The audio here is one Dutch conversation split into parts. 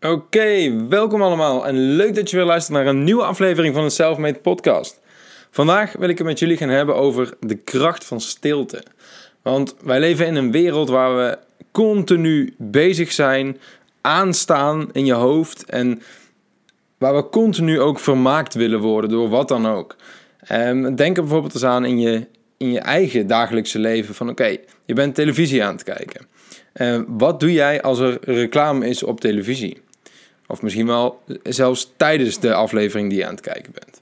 Oké, welkom allemaal en leuk dat je weer luistert naar een nieuwe aflevering van de Selfmade Podcast. Vandaag wil ik het met jullie gaan hebben over de kracht van stilte. Want wij leven in een wereld waar we continu bezig zijn, aanstaan in je hoofd en waar we continu ook vermaakt willen worden door wat dan ook. Um, denk er bijvoorbeeld eens aan in je, in je eigen dagelijkse leven van oké, je bent televisie aan het kijken. Uh, wat doe jij als er reclame is op televisie? Of misschien wel zelfs tijdens de aflevering die je aan het kijken bent.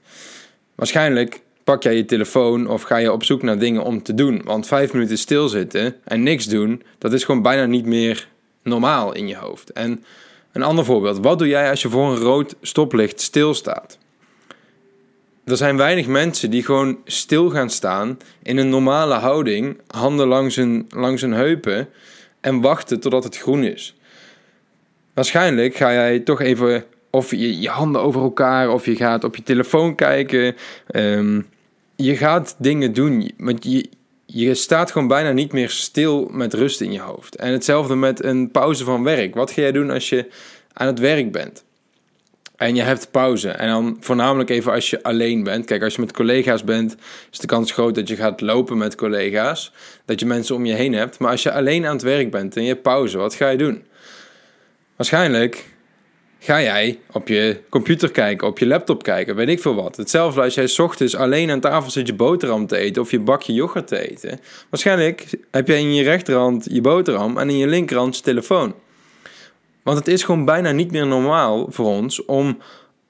Waarschijnlijk pak jij je telefoon of ga je op zoek naar dingen om te doen. Want vijf minuten stilzitten en niks doen, dat is gewoon bijna niet meer normaal in je hoofd. En een ander voorbeeld. Wat doe jij als je voor een rood stoplicht stilstaat? Er zijn weinig mensen die gewoon stil gaan staan in een normale houding, handen langs hun, langs hun heupen en wachten totdat het groen is. Waarschijnlijk ga jij toch even of je, je handen over elkaar of je gaat op je telefoon kijken. Um, je gaat dingen doen, want je, je staat gewoon bijna niet meer stil met rust in je hoofd. En hetzelfde met een pauze van werk. Wat ga jij doen als je aan het werk bent? En je hebt pauze. En dan voornamelijk even als je alleen bent. Kijk, als je met collega's bent, is de kans groot dat je gaat lopen met collega's. Dat je mensen om je heen hebt. Maar als je alleen aan het werk bent en je pauze, wat ga je doen? Waarschijnlijk ga jij op je computer kijken, op je laptop kijken, weet ik veel wat. Hetzelfde als jij ochtends alleen aan tafel zit je boterham te eten of je bakje yoghurt te eten. Waarschijnlijk heb jij in je rechterhand je boterham en in je linkerhand je telefoon. Want het is gewoon bijna niet meer normaal voor ons om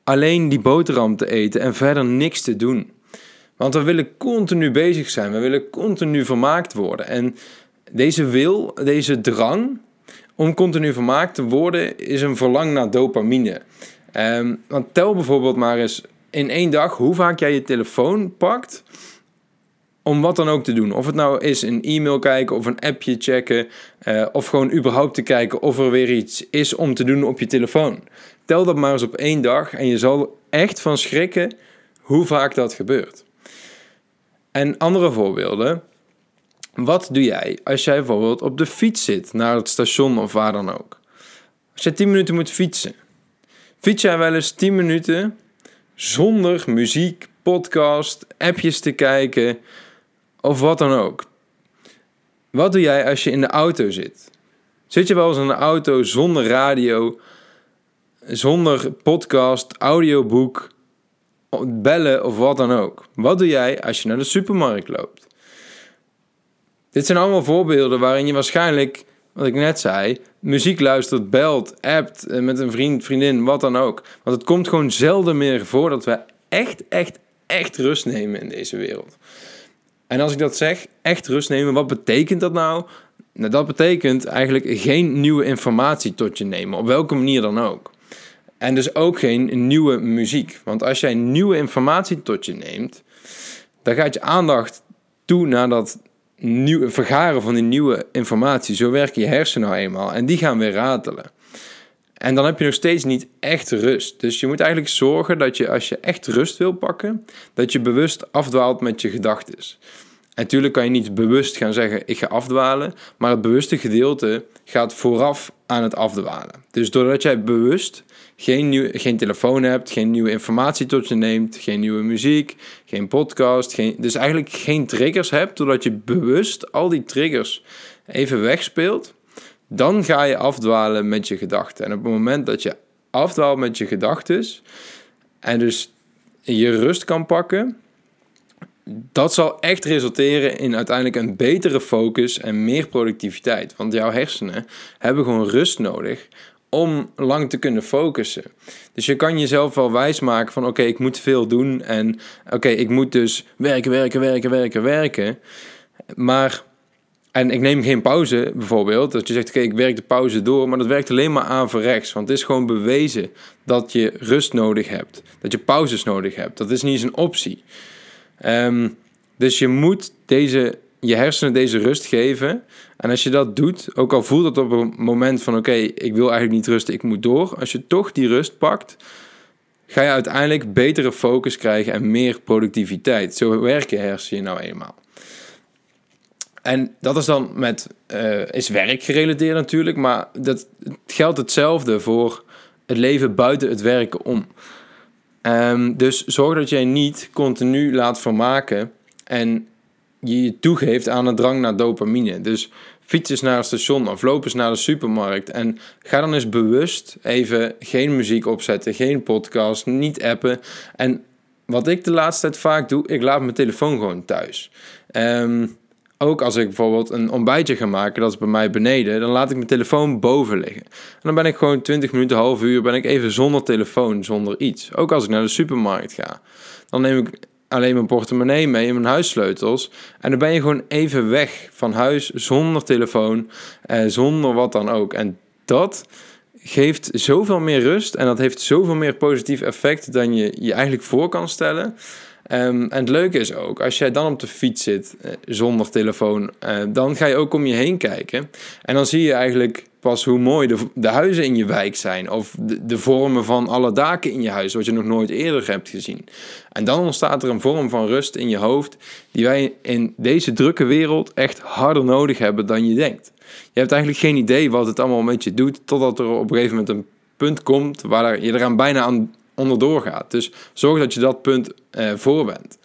alleen die boterham te eten en verder niks te doen. Want we willen continu bezig zijn, we willen continu vermaakt worden. En deze wil, deze drang, om continu vermaakt te worden is een verlang naar dopamine. Um, want tel bijvoorbeeld maar eens in één dag hoe vaak jij je telefoon pakt om wat dan ook te doen. Of het nou is een e-mail kijken of een appje checken. Uh, of gewoon überhaupt te kijken of er weer iets is om te doen op je telefoon. Tel dat maar eens op één dag en je zal echt van schrikken hoe vaak dat gebeurt. En andere voorbeelden. Wat doe jij als jij bijvoorbeeld op de fiets zit naar het station of waar dan ook? Als je 10 minuten moet fietsen, fiets jij wel eens 10 minuten zonder muziek, podcast, appjes te kijken of wat dan ook? Wat doe jij als je in de auto zit? Zit je wel eens in de auto zonder radio, zonder podcast, audioboek, bellen of wat dan ook? Wat doe jij als je naar de supermarkt loopt? Dit zijn allemaal voorbeelden waarin je waarschijnlijk, wat ik net zei, muziek luistert, belt, appt eh, met een vriend, vriendin, wat dan ook. Want het komt gewoon zelden meer voor dat we echt, echt, echt rust nemen in deze wereld. En als ik dat zeg, echt rust nemen, wat betekent dat nou? Nou, dat betekent eigenlijk geen nieuwe informatie tot je nemen, op welke manier dan ook. En dus ook geen nieuwe muziek. Want als jij nieuwe informatie tot je neemt, dan gaat je aandacht toe naar dat nieuw, vergaren van die nieuwe informatie. Zo werken je hersenen nou eenmaal. En die gaan weer ratelen. En dan heb je nog steeds niet echt rust. Dus je moet eigenlijk zorgen dat je, als je echt rust wil pakken, dat je bewust afdwaalt met je gedachten. Natuurlijk kan je niet bewust gaan zeggen: ik ga afdwalen, maar het bewuste gedeelte gaat vooraf aan het afdwalen. Dus doordat jij bewust geen, nieuw, geen telefoon hebt, geen nieuwe informatie tot je neemt, geen nieuwe muziek, geen podcast, geen, dus eigenlijk geen triggers hebt, doordat je bewust al die triggers even wegspeelt, dan ga je afdwalen met je gedachten. En op het moment dat je afdwaalt met je gedachten en dus je rust kan pakken, dat zal echt resulteren in uiteindelijk een betere focus en meer productiviteit. Want jouw hersenen hebben gewoon rust nodig om lang te kunnen focussen. Dus je kan jezelf wel wijsmaken van oké, ik moet veel doen en oké, ik moet dus werken, werken, werken, werken, werken. Maar, en ik neem geen pauze bijvoorbeeld, dat je zegt oké, ik werk de pauze door, maar dat werkt alleen maar aan rechts. Want het is gewoon bewezen dat je rust nodig hebt, dat je pauzes nodig hebt. Dat is niet eens een optie. Um, dus je moet deze je hersenen deze rust geven. En als je dat doet, ook al voelt het op een moment van oké, ik wil eigenlijk niet rusten, ik moet door. Als je toch die rust pakt, ga je uiteindelijk betere focus krijgen en meer productiviteit. Zo werken hersenen nou eenmaal. En dat is dan met, uh, is werk gerelateerd natuurlijk, maar dat geldt hetzelfde voor het leven buiten het werken om. Ehm, dus zorg dat jij niet continu laat vermaken en je toegeeft aan een drang naar dopamine. Dus fiets eens naar het station of loop eens naar de supermarkt. En ga dan eens bewust even geen muziek opzetten, geen podcast, niet appen. En wat ik de laatste tijd vaak doe, ik laat mijn telefoon gewoon thuis. Um, ook als ik bijvoorbeeld een ontbijtje ga maken, dat is bij mij beneden, dan laat ik mijn telefoon boven liggen. En dan ben ik gewoon 20 minuten, half uur, ben ik even zonder telefoon, zonder iets. Ook als ik naar de supermarkt ga. Dan neem ik alleen mijn portemonnee mee en mijn huissleutels. En dan ben je gewoon even weg van huis, zonder telefoon, eh, zonder wat dan ook. En dat geeft zoveel meer rust en dat heeft zoveel meer positief effect dan je je eigenlijk voor kan stellen. Ehm, en het leuke is ook, als jij dan op de fiets zit eh, zonder telefoon, uh, dan ga je ook om je heen kijken. En dan zie je eigenlijk pas hoe mooi de, de huizen in je wijk zijn. Of de, de, vormen van alle daken in je huis, wat je nog nooit eerder hebt gezien. En dan ontstaat er een vorm van rust in je hoofd, die wij in deze drukke wereld echt harder nodig hebben dan je denkt. Je hebt eigenlijk geen idee wat het allemaal met je doet, totdat er op een gegeven moment een punt komt waar je eraan bijna aan onderdoor gaat. Dus zorg dat je dat punt uh, voor bent.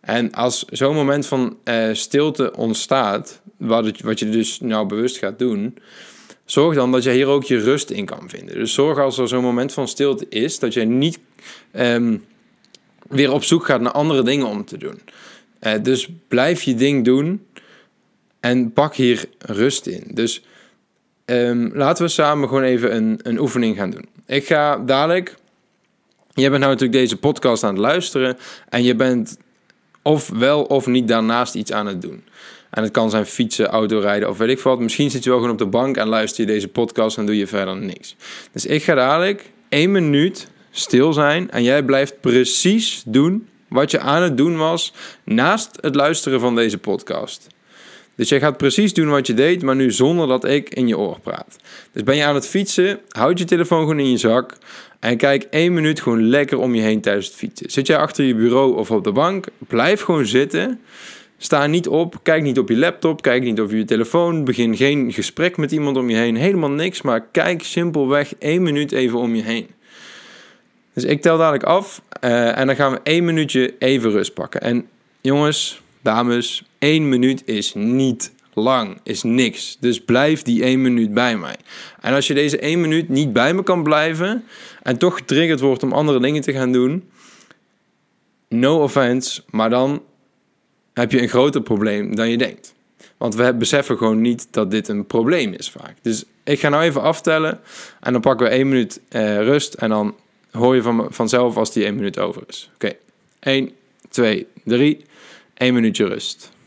En als zo'n moment van uh, stilte ontstaat, wat, wat je dus nou bewust gaat doen, zorg dan dat je hier ook je rust in kan vinden. Dus zorg als er zo'n moment van stilte is, dat je niet um, weer op zoek gaat naar andere dingen om te doen. Uh, dus blijf je ding doen en pak hier rust in. Dus um, laten we samen gewoon even een, een oefening gaan doen. Ik ga dadelijk je bent nou natuurlijk deze podcast aan het luisteren en je bent of wel of niet daarnaast iets aan het doen. En het kan zijn fietsen, autorijden of weet ik wat. Misschien zit je wel gewoon op de bank en luister je deze podcast en doe je verder niks. Dus ik ga dadelijk één minuut stil zijn en jij blijft precies doen wat je aan het doen was naast het luisteren van deze podcast. Dus jij gaat precies doen wat je deed, maar nu zonder dat ik in je oor praat. Dus ben je aan het fietsen, houd je telefoon gewoon in je zak. En kijk één minuut gewoon lekker om je heen tijdens het fietsen. Zit jij achter je bureau of op de bank, blijf gewoon zitten. Sta niet op, kijk niet op je laptop, kijk niet op je telefoon. Begin geen gesprek met iemand om je heen, helemaal niks. Maar kijk simpelweg één minuut even om je heen. Dus ik tel dadelijk af uh, en dan gaan we één minuutje even rust pakken. En jongens, dames, één minuut is niet lang, is niks. Dus blijf die één minuut bij mij. En als je deze één minuut niet bij me kan blijven en toch getriggerd wordt om andere dingen te gaan doen, no offense, maar dan heb je een groter probleem dan je denkt. Want we beseffen gewoon niet dat dit een probleem is vaak. Dus ik ga nou even aftellen en dan pakken we één minuut eh, rust en dan hoor je van, vanzelf als die één minuut over is. Oké, okay. 1, 2, 3, 1 minuutje rust.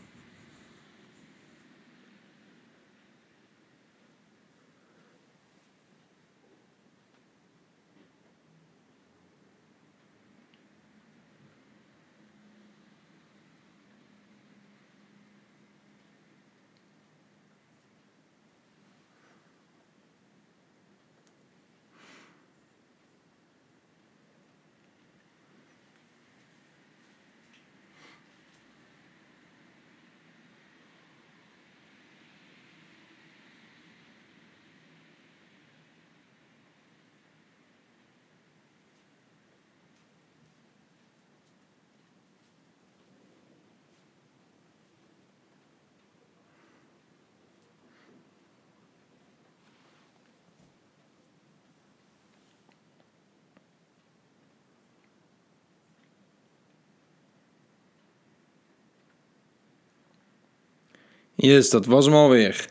Yes, dat was hem alweer.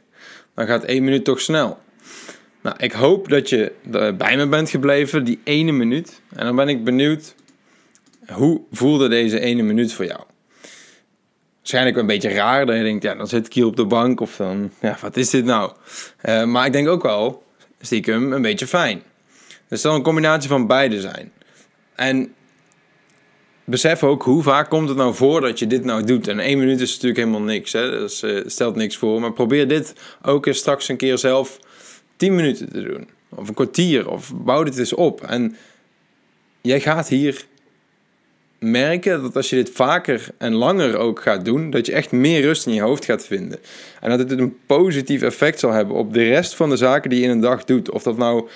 Dan gaat één minuut toch snel. Nou, ik hoop dat je bij me bent gebleven, die ene minuut. En dan ben ik benieuwd, hoe voelde deze ene minuut voor jou? Waarschijnlijk een beetje raar, dat je denkt, ja, dan zit ik hier op de bank of dan, ja, wat is dit nou? Uh, maar ik denk ook wel, stiekem, een beetje fijn. Dus het zal een combinatie van beide zijn. En besef ook hoe vaak komt het nou voor dat je dit nou doet. En één minuut is natuurlijk helemaal niks. Hè? Uh, stelt niks voor. Maar probeer dit ook eens straks een keer zelf tien minuten te doen. Of een kwartier. Of bouw dit eens op. En jij gaat hier merken dat als je dit vaker en langer ook gaat doen, dat je echt meer rust in je hoofd gaat vinden. En dat het een positief effect zal hebben op de rest van de zaken die je in een dag doet. Of dat nou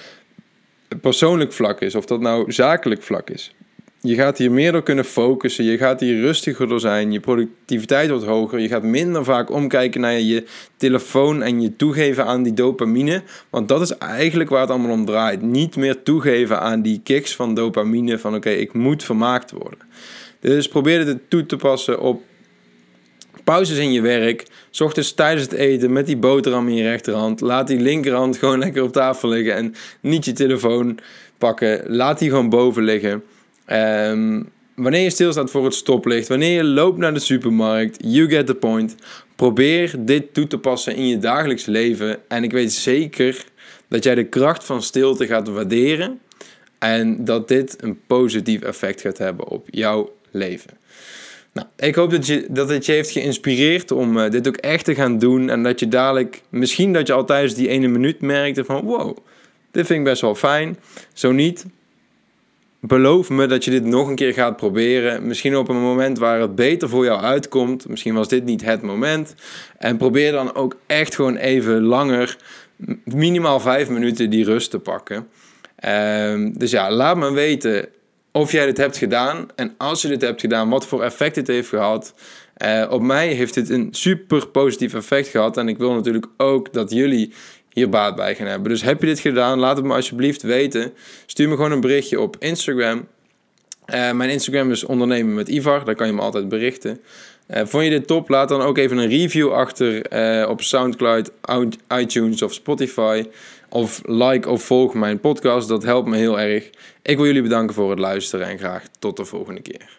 persoonlijk vlak is, of dat nou zakelijk vlak is. Je gaat hier meer door kunnen focussen, je gaat hier rustiger door zijn, je productiviteit wordt hoger, je gaat minder vaak omkijken naar je telefoon en je toegeven aan die dopamine, want dat is eigenlijk waar het allemaal om draait. Niet meer toegeven aan die kicks van dopamine, van oké, ik moet vermaakt worden. Dus probeer dit toe te passen op pauzes in je werk, s ochtends tijdens het eten met die boterham in je rechterhand, laat die linkerhand gewoon lekker op tafel liggen en niet je telefoon pakken, laat die gewoon boven liggen. Um, wanneer je stilstaat voor het stoplicht, wanneer je loopt naar de supermarkt, you get the point. Probeer dit toe te passen in je dagelijks leven. En ik weet zeker dat jij de kracht van stilte gaat waarderen. En dat dit een positief effect gaat hebben op jouw leven. Nou, ik hoop dat, je, dat het je heeft geïnspireerd om uh, dit ook echt te gaan doen. En dat je dadelijk, misschien dat je al tijdens die ene minuut merkte van wow, dit vind ik best wel fijn. Zo niet, beloof me dat je dit nog een keer gaat proberen. Misschien op een moment waar het beter voor jou uitkomt. Misschien was dit niet het moment. En probeer dan ook echt gewoon even langer, minimaal vijf minuten, die rust te pakken. Um, dus ja, laat me weten of jij dit hebt gedaan. En als je dit hebt gedaan, wat voor effect dit heeft gehad. Uh, op mij heeft dit een super positief effect gehad. En ik wil natuurlijk ook dat jullie hier baat bij gaan hebben. Dus heb je dit gedaan? Laat het me alsjeblieft weten. Stuur me gewoon een berichtje op Instagram. Uh, mijn Instagram is ondernemen met Ivar. Daar kan je me altijd berichten. Uh, vond je dit top? Laat dan ook even een review achter uh, op Soundcloud, iTunes of Spotify. Of like of volg mijn podcast. Dat helpt me heel erg. Ik wil jullie bedanken voor het luisteren en graag tot de volgende keer.